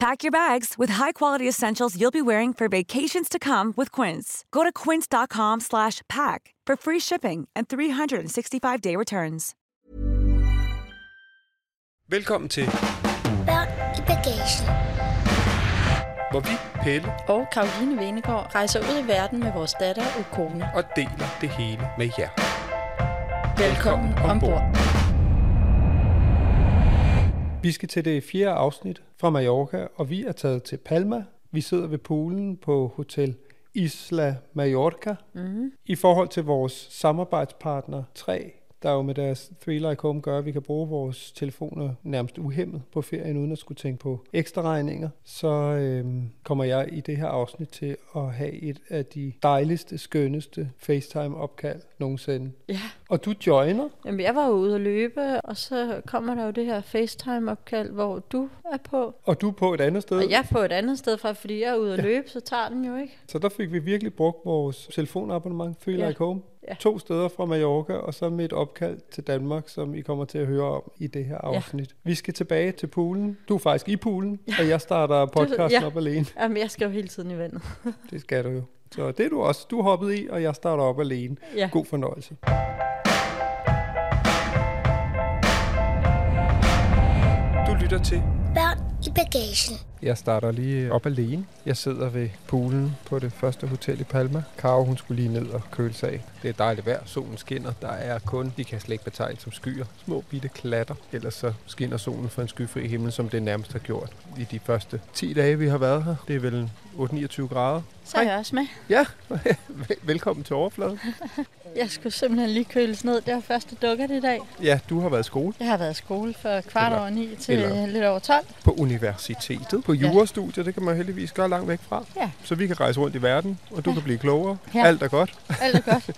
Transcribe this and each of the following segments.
Pack your bags with high-quality essentials you'll be wearing for vacations to come with Quince. Go to quince.com slash pack for free shipping and 365-day returns. Velkommen til, Børn i bagagen. hvor vi, Pelle, og Karoline Venegård rejser ud i verden med vores datter og kone. og deler det hele med jer. Velkommen ombord. Vi skal til det fjerde afsnit fra Mallorca, og vi er taget til Palma. Vi sidder ved poolen på Hotel Isla Mallorca. Mm-hmm. I forhold til vores samarbejdspartner 3, der jo med deres Three Like Home gør, at vi kan bruge vores telefoner nærmest uhemmet på ferien, uden at skulle tænke på ekstra regninger, så øhm, kommer jeg i det her afsnit til at have et af de dejligste, skønneste FaceTime-opkald nogensinde. Ja, Og du joiner, Jamen, jeg var jo ude at løbe, og så kommer der jo det her FaceTime-opkald, hvor du er på. og du er på et andet sted. Og jeg er på et andet sted fra, fordi jeg er ude at løbe, så tager den jo ikke. Så der fik vi virkelig brugt vores telefonabonnement, Feel Ja. Like Home. Ja. To steder fra Mallorca, og så med et opkald til Danmark, som I kommer til at høre om i det her afsnit. Vi skal tilbage til poolen. Du er faktisk i poolen, og jeg starter podcasten ja. op alene. Jamen, jeg skal jo hele tiden i vandet. Det skal du jo. Så det er du også. Du er hoppet i, og jeg starter op alene. Ja. God fornøjelse. Du lytter til, Børn bagagen. Jeg starter lige op alene. Jeg sidder ved poolen på det første hotel i Palma. Karo, hun skulle lige ned og køle sig af. Det er dejligt vejr. Solen skinner. Der er kun, de kan slet ikke betegne som skyer. Små bitte klatter. Ellers så skinner solen for en skyfri himmel, som det nærmest har gjort i de første 10 dage, vi har været her. Det er vel 8-29 grader. Så er jeg også med. Ja, velkommen til overfladen. Jeg skulle simpelthen lige køles ned. Det var første dukker i dag. Ja, du har været i skole Jeg har været i skole fra kvart Eller- over ni til eller- lidt over 12. på universitetet. På Ja. jurastudiet, det kan man heldigvis gøre langt væk fra. Ja. Så vi kan rejse rundt i verden, og du Ja. kan blive klogere. Ja. Alt er godt. Alt er godt.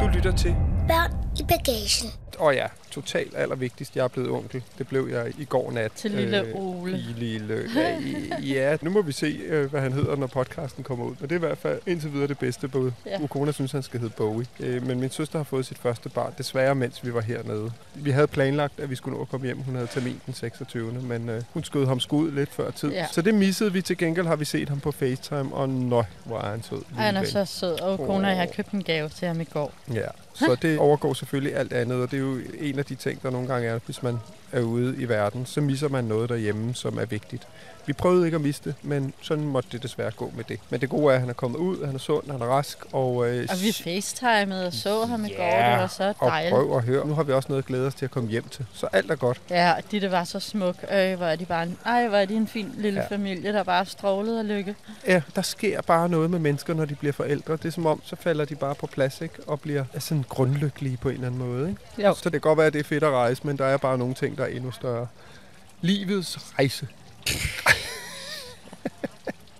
du lytter til, Børn i bagagen. Og ja, totalt allervigtigst, jeg er blevet onkel. Det blev jeg i går nat. Til lille Øh, Ole. I lille, ja, i, ja, nu må vi se, øh, hvad han hedder, når podcasten kommer ud. Men det er i hvert fald indtil videre det bedste bud. Ja. Ukona synes, han skal hedde Bowie. Øh, men min søster har fået sit første barn, desværre mens vi var hernede. Vi havde planlagt, at vi skulle nå at komme hjem. Hun havde termin den 26. Men øh, hun skød ham skud lidt før tid. Ja. Så det missede vi. Til gengæld har vi set ham på FaceTime, og nøj, hvor er han sød. Han er så sød. Og kone, jeg har købt en gave til ham i går. Ja, så det overgår selvfølgelig alt andet, og det er jo en af de ting, der nogle gange er, hvis man er ude i verden, så misser man noget derhjemme, som er vigtigt. Vi prøvede ikke at miste det, men sådan måtte det desværre gå med det. Men det gode er, at han er kommet ud, han er sund, han er rask, og... Øh, Og vi facetimede og så ham i går. Ja, Det var så og dejligt. prøv at høre. Nu har vi også noget at glæde os til at komme hjem til. Så alt er godt. Ja, og Ditte var så smuk. Øh, hvor er de bare en, ej, hvor er de en fin lille Ja. familie, der bare strålede af lykke. Ja, der sker bare noget med mennesker, når de bliver forældre. Det er som om, så falder de bare på plads, ikke? Og bliver sådan grundlykkelige på en eller anden måde, ikke? Jo. Så det kan godt være, at det er fedt at rejse, men der er bare nogle ting, der er endnu større. Livets rejse.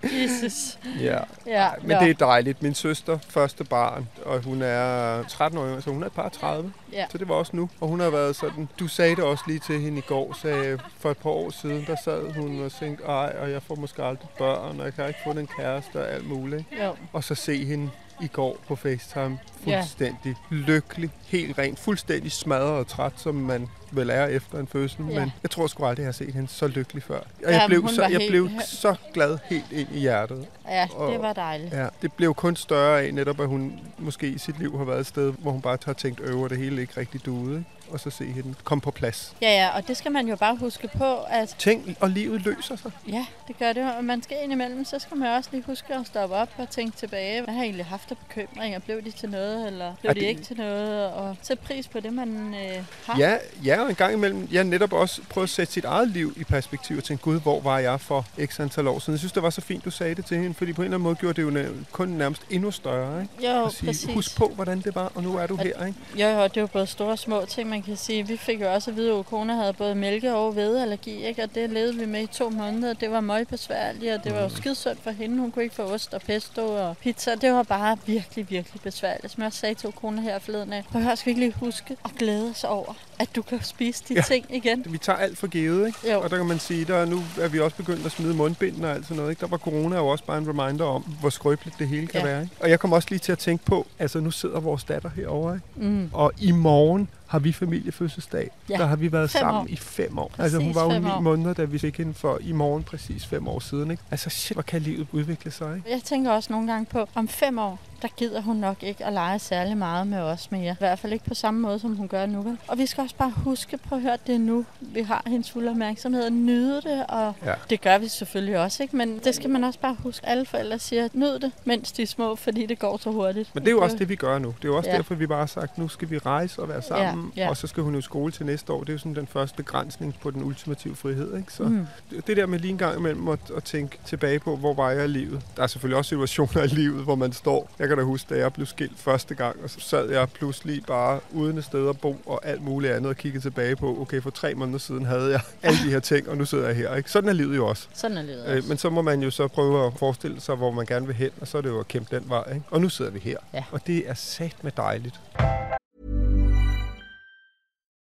Jesus. Ja. Ja, Men nå. det er dejligt. Min søster, første barn, og hun er 13 år, så hun er et par 30. Ja. Så det var også nu. Og hun har været sådan, du sagde det også lige til hende i går, sagde for et par år siden, der sad hun og tænkte, ej, og jeg får måske aldrig børn, og jeg kan ikke få en kæreste og alt muligt. Jo. Og så se hende i går på FaceTime, Ja. fuldstændig lykkelig, helt rent, fuldstændig smadret og træt, som man vel er efter en fødsel. Ja. Men jeg tror sgu aldrig, jeg har set hende så lykkelig før. Og jeg Jamen, blev, så, jeg helt- blev så glad helt ind i hjertet. Ja, Og- det var dejligt. Ja, det blev kun større af netop, at hun måske i sit liv har været et sted, hvor hun bare har tænkt øver det hele ikke rigtig duede. Ikke? Og så se hende komme på plads. Ja, ja, og det skal man jo bare huske på, at Ting og livet løser sig. ja, det gør det. Og man skal indimellem, så skal man også lige huske at stoppe op og tænke tilbage. Hvad har jeg egentlig haft af bekymringer? Blev de til noget, eller blev Er de det- ikke til noget? Og sæt pris på det, man øh, har. Ja, ja, og en gang imellem, jeg netop også prøvet at sætte sit eget liv i perspektiv og tænke, gud, hvor var jeg for x antal år siden? Jeg synes, det var så fint, du sagde det til hende, fordi på en eller anden måde gjorde det jo kun nærmest endnu større. Ikke? Jo, At sige, præcis. husk på, hvordan det var, og nu er du her. Ikke? Jo, jo, det er jo både store og små ting, man kan sige, vi fik jo også at vide, at kone havde både mælke- og hvedeallergi, ikke? og det levede vi med i to måneder. Det var meget besværligt, og det var jo skidsødt for hende. Hun kunne ikke få ost og pesto og pizza. Det var bare virkelig, virkelig besværligt. Som jeg også sagde til kone her forleden af, prøv at skal vi ikke lige huske at glæde os over, at du kan spise de Ja. ting igen? Vi tager alt for givet, ikke? Jo. Og der kan man sige, der nu er vi også begyndt at smide mundbind og alt sådan noget. Ikke? Der var corona jo også bare en reminder om, hvor skrøbeligt det hele kan Ja. være. Ikke? Og jeg kom også lige til at tænke på, altså nu sidder vores datter herovre, ikke? Mm. og i morgen har vi familiefødselsdag. Ja. Der har vi været Fem sammen år. i fem år. Præcis altså hun var jo ni år. måneder, da vi fik hende for i morgen præcis fem år siden. Ikke? Altså shit, hvor kan livet udvikle sig, ikke? Jeg tænker også nogle gange på, om fem år, der gider hun nok ikke at lege særlig meget med os mere. I hvert fald ikke på samme måde, som hun gør nu. Vel? Og vi skal også bare huske på at høre, det nu, vi har hendes fulde opmærksomhed og nyde det. Og Ja. det gør vi selvfølgelig også, ikke? men det skal man også bare huske. Alle forældre siger, nyd det, mens de er små, fordi det går så hurtigt. Men det er jo også det, vi gør nu. Det er jo også Ja. derfor, vi bare har sagt, nu skal vi rejse og være sammen, Ja, ja. og så skal hun jo skole til næste år. Det er jo sådan den første begrænsning på den ultimative frihed. Ikke? Så Mm. det der med lige en gang imellem at, at tænke tilbage på, hvor var jeg i livet. Der er selvfølgelig også situationer i livet, hvor man står. Jeg kan da huske, da jeg blev skilt første gang, og så sad jeg pludselig bare uden et sted at bo og alt muligt andet og kiggede tilbage på, okay, for tre måneder siden havde jeg alle de her ting, og nu sidder jeg her. Ikke? Sådan er livet jo også. Sådan er livet Øh, også. men så må man jo så prøve at forestille sig, hvor man gerne vil hen, og så er det jo at kæmpe den vej. Ikke? Og nu sidder vi her, Ja. og det er sat med dejligt.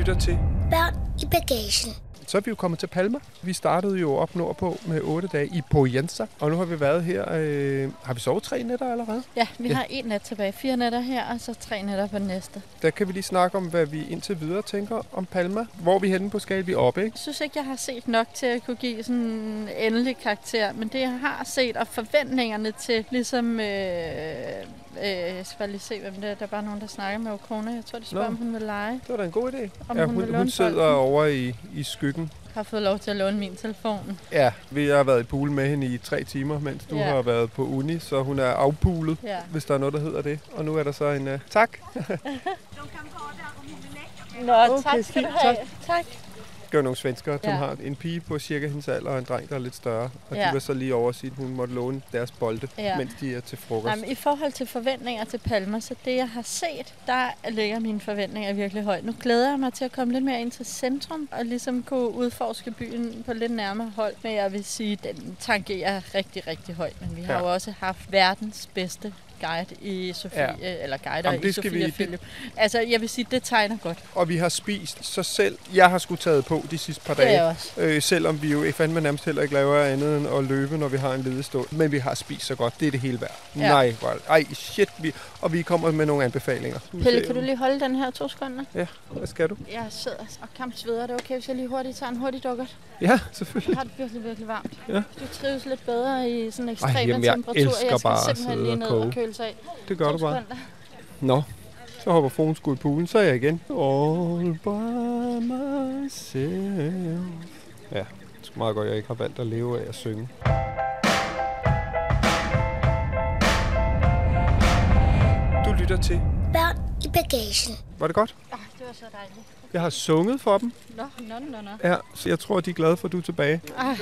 Lytter til. Børn i bagagen. Så er vi jo kommet til Palma. Vi startede jo op nordpå med 8 dage i Poyenza, og nu har vi været her. Øh, har vi sovet tre nætter allerede? Ja, vi Ja. har en nat tilbage. Fire nætter her, og så tre nætter på den næste. Der kan vi lige snakke om, hvad vi indtil videre tænker om Palma. Hvor er vi henne på skala? Vi er oppe, ikke? Jeg synes ikke, jeg har set nok til at kunne give sådan en endelig karakter, men det jeg har set, og forventningerne til, ligesom, øh, øh, jeg skal bare lige se, hvem det er, der er bare nogen, der snakker med Okona. Jeg tror, de spørger, Nå. om hun vil lege. Det var da en god idé. Om ja, hun hun, hun sidder over i, i skyggen. Har fået lov til at låne min telefon. Ja, vi har været i pool med hende i tre timer, mens du Ja. har været på uni, så hun er afpulet, Ja. hvis der er noget, der hedder det. Og nu er der så en uh, tak. Nå, Okay, tak skal du have. Tak. Det var nogle svensker, som Ja. har en pige på cirka hendes alder og en dreng, der er lidt større. Og Ja. de var så lige over at sige, at hun måtte låne deres bolde, Ja. mens de er til frokost. Nej, men I forhold til forventninger til Palma, så det jeg har set, der ligger mine forventninger virkelig højt. Nu glæder jeg mig til at komme lidt mere ind til centrum og ligesom kunne udforske byen på lidt nærmere hold. Men jeg vil sige, at den tangerer rigtig, rigtig højt. Men vi har Ja. jo også haft verdens bedste guide i Sofie, Ja. eller guider Jamen, i det skal Sofie vi- og Philip. Altså, jeg vil sige, det tegner godt. Og vi har spist så selv. Jeg har sgu taget på de sidste par Det er dage. jeg også. Øh, selvom vi jo fandme nærmest heller ikke laver andet end at løbe, når vi har en ledig stund. Men vi har spist så godt. Det er det hele værd. Ja. Nej, hvor, ej, shit. Vi, og vi kommer med nogle anbefalinger. Pelle, kan du lige holde den her to sekunder? Ja, hvad skal du? Jeg sidder og kampsveder. Det er okay, hvis jeg lige hurtigt tager en hurtig dukkert. Ja, selvfølgelig. Jeg har det virkelig, virkelig varmt. Ja. Du trives lidt bedre i sådan ekstreme jamen, jeg temperaturer. elsker jeg skal bare at simpelthen sidde lige og ned og køle sig af. Det gør To du bare. sekunder. Nå, så hopper fruen sgu i poolen, så er jeg igen. All by myself. Ja, det er sgu meget godt, jeg ikke har valgt at leve af at synge. Du lytter til Børn i bagagen. Var det godt? Ah, det var så dejligt. Jeg har sunget for dem. Nå, nå, nå, nå. Ja, så jeg tror, de er glade for, at du er tilbage. Ah,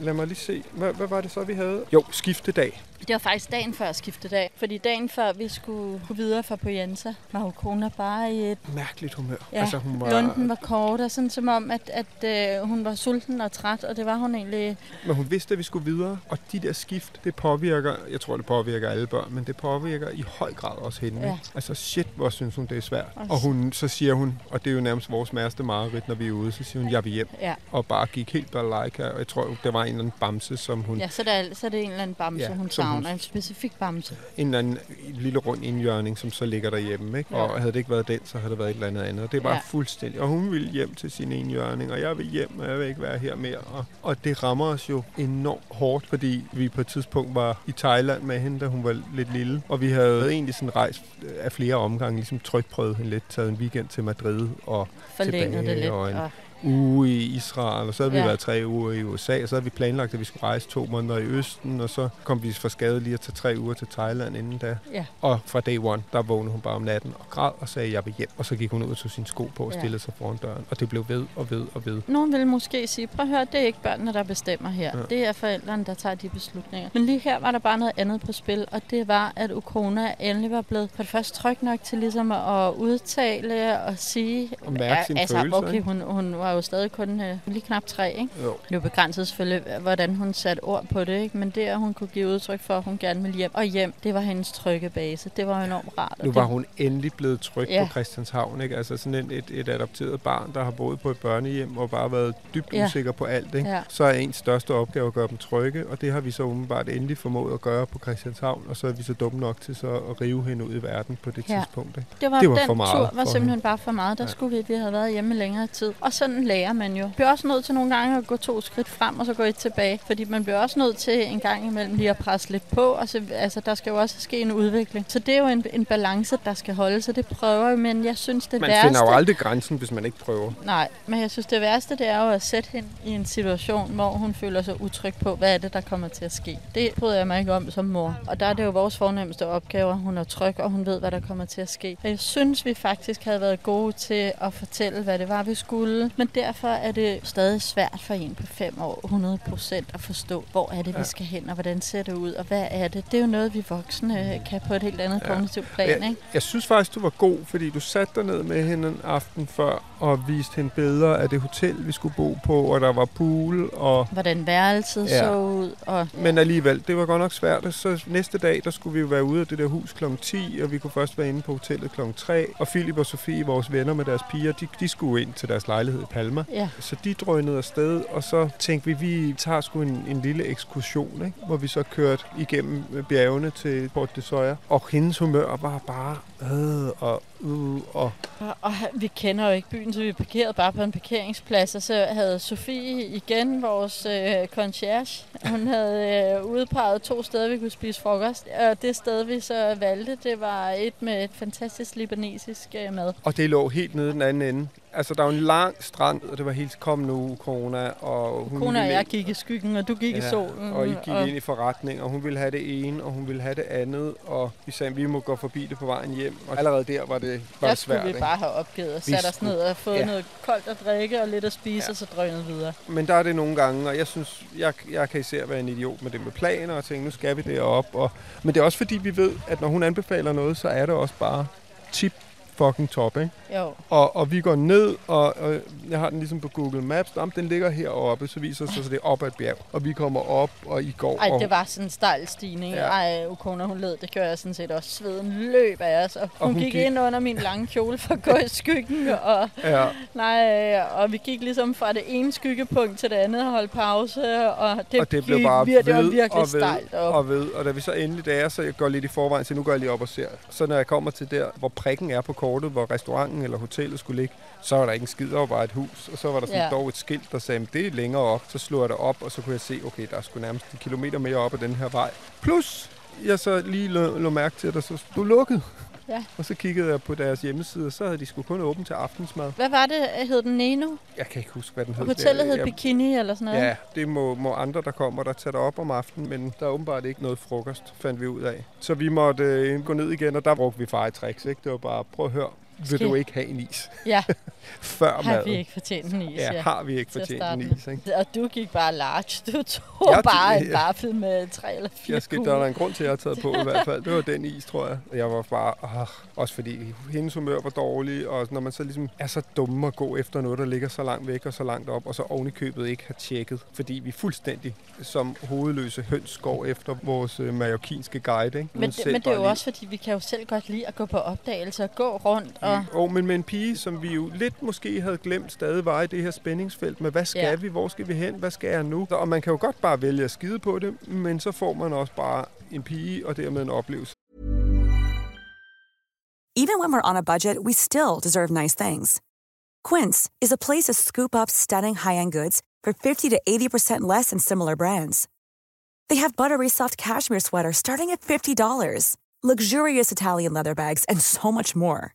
Lad mig lige se. Hvad, hvad var det så, vi havde? Jo, skiftedag. Det var faktisk dagen før skiftedag. Fordi dagen før vi skulle videre fra Poyensa, var jo kona bare i et... Mærkeligt humør. Ja, altså, hun var, Lunden var kort, og sådan som om, at, at øh, hun var sulten og træt, og det var hun egentlig... Men hun vidste, at vi skulle videre, og de der skift, det påvirker, jeg tror, det påvirker alle børn, men det påvirker i høj grad også hende. Ja. Altså shit, hvor synes hun, det er svært. Også. Og hun, så siger hun, og det er jo nærmest vores mærste mareridt, når vi er ude, så siger hun, jeg vil hjem. Ja, Og bare gik helt balalaika, og jeg tror, der var en eller anden bamse, som hun, ja så, der, så er det en eller anden bamse, Ja, hun som savner. En specifik bamse. en eller anden lille rund indjørning, som så ligger derhjemme. Ikke? Ja. Og havde det ikke været den, så havde det været et eller andet andet. Og det var Ja. fuldstændig. Og hun ville hjem til sin indjørning, og jeg vil hjem, og jeg vil ikke være her mere. Og, og det rammer os jo enormt hårdt, fordi vi på et tidspunkt var i Thailand med hende, da hun var lidt lille. Og vi havde egentlig sådan rejst af flere omgange, ligesom trykprøvet hende lidt, taget en weekend til Madrid og Forlænger det Tilbage lidt. og en- Og, uge i Israel, og så havde vi Ja. været tre uger i USA, og så havde vi planlagt, at vi skulle rejse to måneder i Østen, og så kom vi for skade lige at tage tre uger til Thailand inden da. ja. Og fra day one, der vågnede hun bare om natten og græd og sagde, jeg vil hjem. Og så gik hun ud og tog sine sko på og Ja. stillede sig foran døren. Og det blev ved og ved og ved. Nogen vil måske sige, prøv at høre, det er ikke børnene, der bestemmer her. Ja. Det er forældrene, der tager de beslutninger. Men lige her var der bare noget andet på spil, og det var, at Ukona endelig var blevet for det første tryg nok til ligesom at udtale og sige... Og mærke sine altså, følelser, okay, hun, hun var jo stadig kun øh, lige knap tre, ikke? Jo. Det jo begrænset selvfølgelig, hvordan hun satte ord på det, ikke? Men det, at hun kunne give udtryk for, at hun gerne ville hjem og hjem, det var hendes trygge base. Det var enormt rart. Nu det, var hun endelig blevet tryg Ja. på Christianshavn. Ikke? Altså sådan et, et, et adopteret barn, der har boet på et børnehjem og bare været dybt Ja. usikker på alt. Ikke? Ja. Så er ens største opgave at gøre dem trygge, og det har vi så umiddelbart endelig formået at gøre på Christianshavn. Og så er vi så dumme nok til så at rive hende ud i verden på det Ja. tidspunkt. Ikke? Det var, Det var den for meget tur var simpelthen bare for meget. Der Ja. skulle vi, vi havde været hjemme længere tid. Og sådan lærer man jo. Man bliver også nødt til nogle gange at gå to skridt frem, og så gå et tilbage. Fordi man bliver også nødt til en gang imellem lige at presse lidt på. Og så, altså, der skal jo også ske en udvikling. Så det er jo en, en balance, der skal holde. Så det prøver jeg, men jeg synes det Man værste... finder jo aldrig grænsen, hvis man ikke prøver. Nej, men jeg synes det værste, det er jo at sætte hende i en situation, hvor hun føler sig utryg på, hvad er det, der kommer til at ske. Det bryder jeg mig ikke om som mor. Og der er det jo vores fornemmeste opgave, at hun er tryg, og hun ved, hvad der kommer til at ske. Og jeg synes, vi faktisk havde været gode til at fortælle, hvad det var, vi skulle. Men derfor er det stadig svært for en på fem år, 100 procent, at forstå, hvor er det, vi skal hen, og hvordan ser det ud, og hvad er det. Det er jo noget, vi voksne øh, kan på et helt andet Ja. kognitivt plan, Jeg, ikke? jeg synes faktisk, du var god, fordi du satte dig ned med hende en aften før og viste hende billeder af det hotel, vi skulle bo på, og der var pool. Og... Hvordan værelset Ja. ja. så ud, og Men alligevel, det var godt nok svært. Så næste dag, der skulle vi jo være ude af det der hus kl. 10, og vi kunne først være inde på hotellet kl. 3. Og Philip og Sofie, vores venner med deres piger, de, de skulle ind til deres lejlighed i Palma. ja. Så de drønede afsted, og så tænkte vi, vi tager sgu en, en lille ekskursion, ikke? hvor vi så kørte igennem bjergene til Port de Soya. Og hendes humør var bare øh, og uh, og Og, og vi kender jo ikke byen, så vi parkerede bare på en parkeringsplads, og så havde Sofie igen, vores øh, concierge, hun havde øh, udpeget to steder, vi kunne spise frokost. Og det sted, vi så valgte, det var et med et fantastisk libanesisk øh, mad. Og det lå helt nede den anden ende. Altså, der var en lang strand, og det var helt kom nu, corona. Og hun Kone og jeg gik i skyggen, og du gik i solen. Og I gik ind i forretning, og hun ville have det ene, og hun ville have det andet. Og vi sagde, vi må gå forbi det på vejen hjem. Og allerede der var det, var der det skulle svært. vi bare have opgivet og sat os ned og fået ja. ja. noget koldt at drikke og lidt at spise, Ja. ja. og så drønet videre. Men der er det nogle gange, og jeg synes, jeg, jeg kan især være en idiot med det med planer og tænke, nu skal vi derop. Og, men det er også fordi, vi ved, at når hun anbefaler noget, så er det også bare tip fucking top, ikke? Jo, Og, og vi går ned, og, og jeg har den ligesom på Google Maps. Jamen, den ligger heroppe, så viser sig, at det er op ad et bjerg. Og vi kommer op, og I går. Ej, og, det var sådan en stejl stigning. Ja. Ej, Ukona, hun led. Det gjorde jeg sådan set også. Sveden løb af os. Og hun, Og hun gik, gik- ind under min lange kjole for at gå i skyggen. Og, Ja, nej, og vi gik ligesom fra det ene skyggepunkt til det andet og holdt pause. Og det, og det blev bare vir- det var virkelig og ved stejlt. Og, og ved. Og da vi så endelig der, så jeg går lidt i forvejen, så nu går jeg lige op og ser. Så når jeg kommer til der, hvor prikken er på kortet, hvor restauranten eller hotellet skulle ligge, så var der ikke en skid over bare et hus. Og så var der sådan Ja. dog et skilt, der sagde, det er længere op. Så slog jeg det op, og så kunne jeg se, okay, der er sgu nærmest en kilometer mere op ad den her vej. Plus, jeg så lige lå, lå mærke til, at der så stod lukket. Ja. Og så kiggede jeg på deres hjemmeside, og så havde de sgu kun åbent til aftensmad. hvad var det? Hed den Neno? Jeg kan ikke huske, hvad den hed. Hotellet hed Bikini eller sådan noget? Ja, det må, må andre, der kommer, der tager op om aftenen, men der er åbenbart ikke noget frokost, fandt vi ud af. Så vi måtte øh, gå ned igen, og der brugte vi far i tricks, ikke? Det var bare, prøv at høre, vil Skal- du ikke have en is Ja, før har maden? vi ikke fortjent en is, ja, ja. har vi ikke fortjent en is, ikke? Og du gik bare large. Du tog Jeg- bare en ja. vaffel med tre eller fire Jeg skal, der er en grund til, at jeg har taget på i hvert fald. Det var den is, tror jeg. Jeg var bare, ah, også fordi hendes humør var dårlig, og når man så ligesom er så dumme at gå efter noget, der ligger så langt væk og så langt op, og så oven i købet ikke har tjekket, fordi vi fuldstændig som hovedløse høns går efter vores øh, mallorquinske guide. Ikke? Men, det, men det er jo også, fordi vi kan jo selv godt lide at gå på opdagelse og gå rundt. Og, Og, men med en pige, som vi jo lidt måske havde glemt stadig var i det her spændingsfelt med, hvad skal Ja. vi, hvor skal vi hen, hvad skal jeg nu? Og man kan jo godt bare vælge at skide på det, men så får man også bare en pige, og dermed en oplevelse. Even when we're on a budget, we still deserve nice things. Quince is a place to scoop up stunning high-end goods for 50 to 80% less than similar brands. They have buttery soft cashmere sweaters starting at $50, luxurious Italian leather bags, and so much more.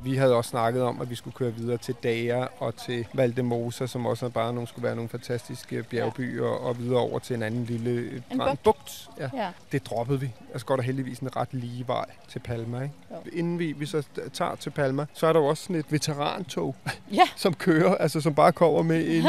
Vi havde også snakket om, at vi skulle køre videre til Dager og til Valdemosa, som også bare nogle, skulle være nogle fantastiske bjergbyer, og videre over til en anden lille øh, En bugt. bugt. Ja. ja. Det droppede vi. Altså går der heldigvis en ret lige vej til Palma. Ikke? Inden vi, vi så tager til Palma, så er der jo også sådan et veterantog, Ja. som kører, altså som bare kommer med en,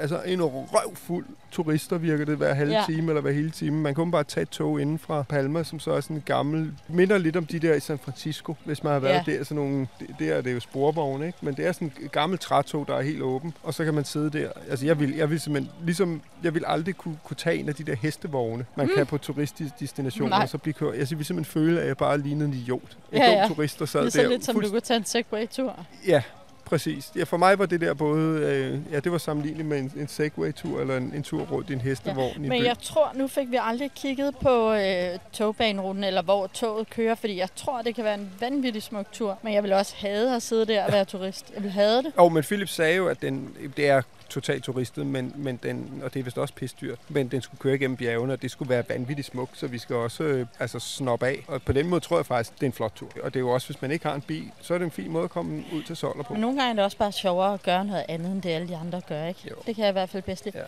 altså en røvfuld turister, virker det hver halve Ja. time eller hver hele time. Man kunne bare tage et tog inden fra Palma, som så er sådan en gammel, minder lidt om de der i San Francisco, hvis man har været Ja. der. Sådan nogle, der er det jo sporvogne, ikke? men det er sådan et gammelt trætog, der er helt åben, og så kan man sidde der. Altså jeg vil, jeg vil simpelthen, ligesom, jeg vil aldrig kunne, kunne tage en af de der hestevogne, man mm. kan på turistdestinationer, Nej. og så blive kørt. Jeg vil simpelthen føle, at jeg bare lignede en idiot. En Ja, dum ja. turist, der sad Det er så der. lidt som, du kunne tage en Segway-tur. Ja, præcis. Ja, for mig var det der både, øh, ja, det var sammenligneligt med en, en Segway-tur, eller en, en tur rundt i en hestevogn ja, i en Men by. jeg tror, nu fik vi aldrig kigget på øh, togbaneruten, eller hvor toget kører, fordi jeg tror, det kan være en vanvittig smuk tur. Men jeg vil også have at sidde der og være turist. Jeg vil have det. Og men Philip sagde jo, at den, det er totalt turistet, men, men den, og det er vist også pisdyrt, men den skulle køre igennem bjergene, og det skulle være vanvittigt smukt, så vi skal også øh, altså snoppe af. Og på den måde tror jeg faktisk, det er en flot tur. Og det er jo også, hvis man ikke har en bil, så er det en fin måde at komme ud til Soller på. Men nogle gange er det også bare sjovere at gøre noget andet, end det alle de andre gør, ikke? Jo. Det kan jeg i hvert fald bedst lide. Ja.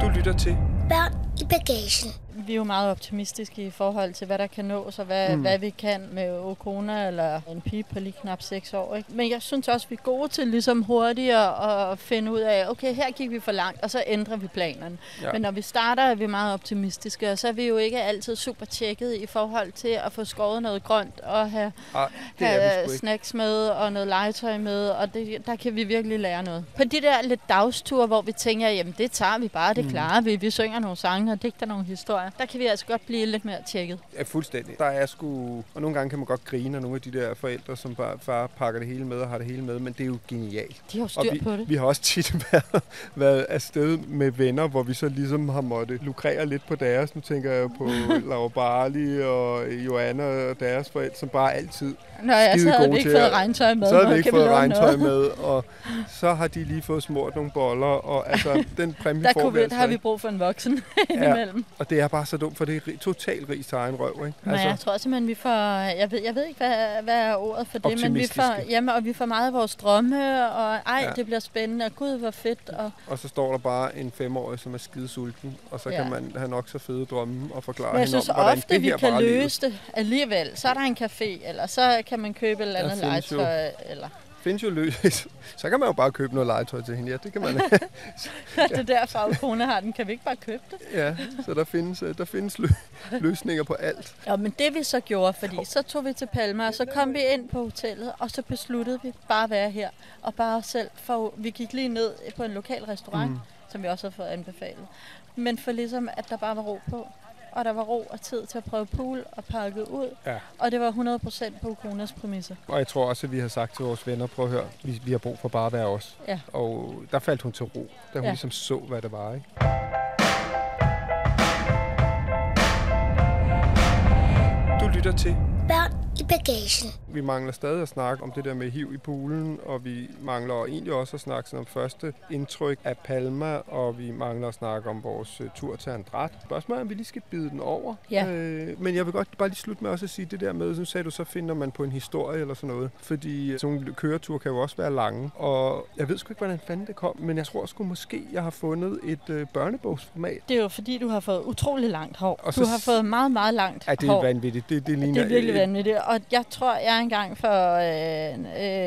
Du lytter til Børn i bagagen. Vi er jo meget optimistiske i forhold til, hvad der kan nås, og hvad, mm. hvad vi kan med Okona eller en pige på lige knap 6 år. Ikke? Men jeg synes også, vi er gode til ligesom hurtigere at finde ud af, okay, her gik vi for langt, og så ændrer vi planerne. Ja. Men når vi starter, er vi meget optimistiske, og så er vi jo ikke altid super tjekket i forhold til at få skåret noget grønt og have, Ej, have snacks med og noget legetøj med, og det, der kan vi virkelig lære noget. På de der lidt dagsture, hvor vi tænker, jamen det tager vi bare, det Mm. klarer vi, vi synger nogle sange og digter nogle historier, der kan vi altså godt blive lidt mere tjekket. Ja, fuldstændig. Der er sgu... Og nogle gange kan man godt grine af nogle af de der forældre, som bare far pakker det hele med og har det hele med, men det er jo genialt. De har jo Og styr vi, på det. vi har også tit været, været afsted med venner, hvor vi så ligesom har måttet lukrere lidt på deres. Nu tænker jeg på Laura Barley og Joanna og deres forældre, som bare altid... Nå ja, så havde vi ikke fået regntøj med. Så havde vi ikke fået regntøj med, og så har de lige fået smurt nogle boller, og altså, den præmie Der, får kunne vi altså der har vi brug for en voksen Ja. indimellem. Og det er bare så dumt, for det er totalt rig til egen røv, ikke? Altså, Men jeg tror simpelthen, vi får... Jeg ved, jeg ved ikke, hvad, hvad er ordet for det, men vi får, jamen, og vi får meget af vores drømme, og ej, Ja. det bliver spændende, og gud, hvor fedt. Og, Og så står der bare en femårig, som er skide sulten, og så ja. Kan man have nok så fede drømme og forklare men jeg hende synes om, hvordan ofte, det vi kan bare løse det alligevel. Så er der en café, eller så kan man købe et eller andet legetøj. Eller. Findes jo løs. Så kan man jo bare købe noget legetøj til hende. Ja, det kan man. det er derfor, at kone har den. Kan vi ikke bare købe det? ja, så der findes, øh, der findes lø- løsninger på alt. Ja, men det vi så gjorde, fordi så tog vi til Palma, og så kom vi ind på hotellet, og så besluttede vi bare at være her. Og bare os selv, for vi gik lige ned på en lokal restaurant, mm. som vi også har fået anbefalet. Men for ligesom, at der bare var ro på. Og der var ro og tid til at prøve pool og pakke ud. Ja. Og det var 100% på Konas præmisser. Og jeg tror også, at vi har sagt til vores venner, prøv at høre, vi, vi har brug for bare at være os. Ja. Og der faldt hun til ro, da hun ja. Ligesom så, hvad det var. Ikke? Du lytter til i bagagen. Vi mangler stadig at snakke om det der med hiv i poolen, og vi mangler egentlig også at snakke om første indtryk af Palma, og vi mangler at snakke om vores uh, tur til Andrat. Spørgsmålet er, om vi lige skal bide den over. Ja. Øh, men jeg vil godt bare lige slutte med også at sige det der med, nu sagde du, så finder man på en historie eller sådan noget. Fordi øh, sådan nogle køreture kan jo også være lange. Og jeg ved sgu ikke, hvordan fanden det kom, men jeg tror sgu måske, jeg har fundet et øh, børnebogsformat. Det er jo fordi, du har fået utrolig langt hår. Og så du har fået meget, meget langt Ja, det hår. er vanvittigt. Det, det, ligner, Det er virkelig øh, vanvittigt. Og jeg tror, jeg engang for øh,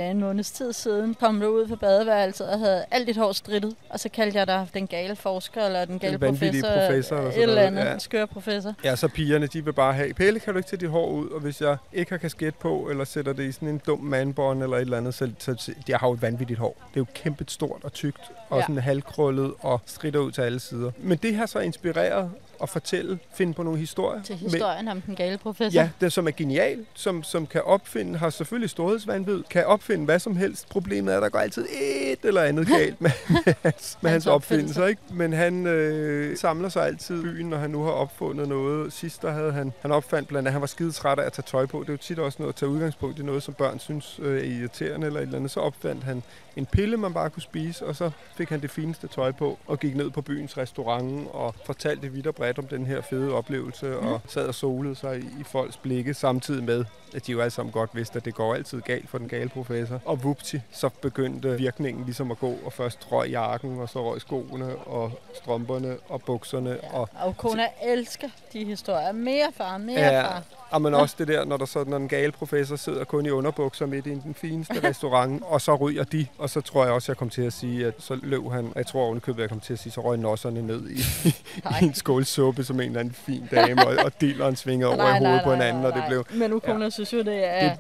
øh, en måneds tid siden kom du ud på badeværelset og havde alt dit hår strittet. Og så kaldte jeg dig den gale forsker, eller den gale vanvittige professor. professor eller et sådan eller andet. ja. Skør professor. Ja, så pigerne, de vil bare have, Pelle, kan du ikke tage dit hår ud? Og hvis jeg ikke har kasket på, eller sætter det i sådan en dum manbånd eller et eller andet, så, så, så jeg har jo et vanvittigt hår. Det er jo kæmpe stort og tykt, og Ja. sådan halvkrøllet og stritter ud til alle sider. Men det har så inspireret at fortælle, finde på nogle historier. Til med- historien om den gale professor. Ja, det som er genial, som, som kan opfinde, har selvfølgelig storhedsvandvid, kan opfinde hvad som helst. Problemet er, at der går altid et eller andet galt med, med hans, med hans opfindelser. Ikke? Men han øh, samler sig altid byen, når han nu har opfundet noget. Sidst der havde han, han opfandt blandt andet, han var skide træt af at tage tøj på. Det er jo tit også noget at tage udgangspunkt i noget, som børn synes øh, er irriterende eller et eller andet. Så opfandt han en pille, man bare kunne spise, og så fik han det fineste tøj på og gik ned på byens restaurant og fortalte vidt og bredt om den her fede oplevelse og sad og solede sig i, i folks blikke samtidig med, at de jo alle sammen godt vidste, at det går altid galt for den gale professor. Og vupti, så begyndte virkningen ligesom at gå, og først røg jakken, og så røg skoene, og strømperne, og bukserne, og Og kona elsker de historier. Mere far, mere Ja, far. Og men også det der, når der så, når den gale professor sidder kun i underbukser midt i den fineste restaurant, og så ryger de, og så tror jeg også, jeg kom til at sige, at så løb han, og jeg tror ovenikøbet, jeg kom til at sige, så røg nosserne ned i, i en skål suppe, som en eller anden fin dame, og, og dilleren svingede over i hovedet på en anden, og det blev, Men nu kona synes jo, det er,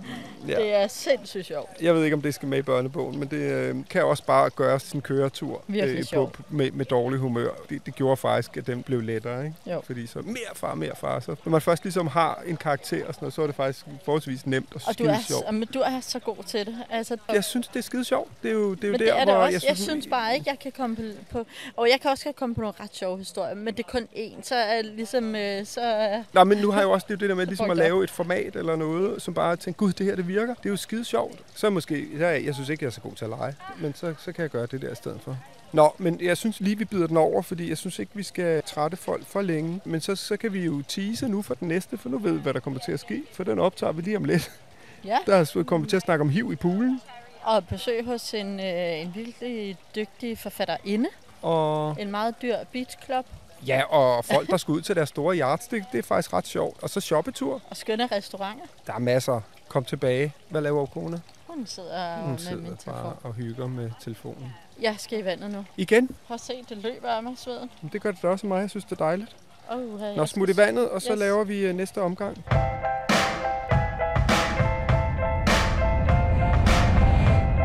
ja. det er sindssygt sjovt. Jeg ved ikke, om det skal med i børnebogen, men det øh, kan også bare gøre sin køretur Virkelig på, med, med dårlig humør. Det, det gjorde faktisk, at den blev lettere. Ikke? Jo. Fordi så mere far, mere far. Så, når man først ligesom har en karakter, og sådan noget, så er det faktisk forholdsvis nemt og, Og du skide er, sjovt. men du er så god til det. Altså, Jeg synes, det er skide sjovt. Det er jo, det er jo men der, det er det hvor også. Jeg synes, jeg synes bare ikke, jeg kan komme på. Og jeg kan også komme på nogle ret sjove historier, men det er kun én. Så er ligesom... Øh, så Nej, men nu har jeg jo også det, det der med ligesom at lave et format eller noget, som bare tænker, gud, det her det virker. Det er jo skide sjovt. Så måske, jeg, jeg synes ikke, jeg er så god til at lege, men så, så kan jeg gøre det der i stedet for. Nå, men jeg synes lige, vi byder den over, fordi jeg synes ikke, vi skal trætte folk for længe. Men så, så kan vi jo tease nu for den næste, for nu ved vi, hvad der kommer til at ske. For den optager vi lige om lidt. ja. Der kommer vi til at snakke om hiv i poolen. Og besøg hos en, øh, en virkelig dygtig forfatterinde. Og, En meget dyr beachclub. ja, og folk, der skal ud til deres store yardstick, det er faktisk ret sjovt. Og så shoppetur. Og skønne restauranter. Der er masser. Kom tilbage. Hvad laver kone? Hun sidder Hun med sidder min telefon. bare og hygger med telefonen. Jeg skal i vandet nu. Igen, Prøv at se, det løber af mig sveden. Men det gør det da også mig. Jeg synes, det er dejligt. Oh, Nå, smut i vandet, og så Yes. laver vi øh, næste omgang.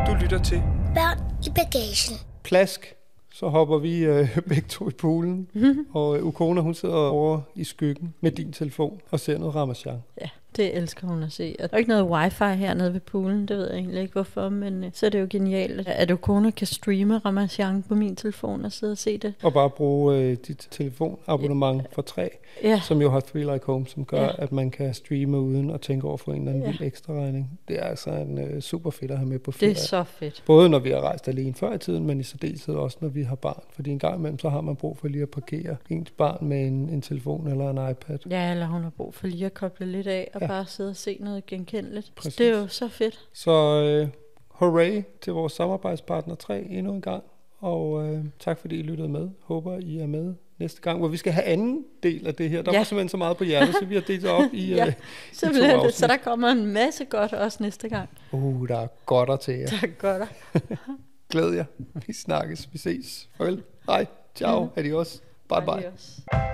Du lytter til Børn i bagagen. Plask, så hopper vi øh, begge to i poolen, og øh, Ukona, hun sidder over i skyggen med din telefon og ser noget Ramachan. Ja, det elsker hun at se. Og Der er ikke noget wifi hernede ved poolen, det ved jeg egentlig ikke hvorfor, men øh, så er det jo genialt, at du kone kan streame Ramachan på min telefon og sidde og se det. Og bare bruge øh, dit telefonabonnement for tre, Ja, som jo har Three Like Home, som gør, Ja. at man kan streame uden at tænke over for en eller anden Ja. vild ekstra regning. Det er altså en øh, super fedt at have med på det ferie. er så fedt. Både når vi har rejst alene før i tiden, men i særdeleshed også, når vi har barn. Fordi en gang imellem, så har man brug for lige at parkere ens barn med en, en telefon eller en iPad. Ja, eller hun har brug for lige at koble lidt af og Ja. ja. bare sidde og se noget genkendeligt. Præcis. Det er jo så fedt. Så øh, hooray til vores samarbejdspartner 3 endnu en gang. Og øh, tak fordi I lyttede med. Håber I er med næste gang, hvor vi skal have anden del af det her. Der Ja. var simpelthen så meget på hjertet, så vi har delt det op i, Ja. øh, Så, to bliver det, så der kommer en masse godt også næste gang. uh, der er godter til jer. Tak godt. Glæd jer. Vi snakkes. Vi ses. Farvel. Hej. Ciao. Adios. Bye bye.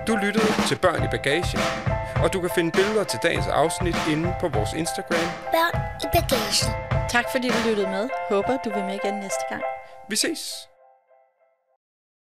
Du lyttede til Børn i Bagagen, og du kan finde billeder til dagens afsnit inde på vores Instagram. Børn i bagagen. Tak fordi du lyttede med. Håber du vil med igen næste gang. Vi ses!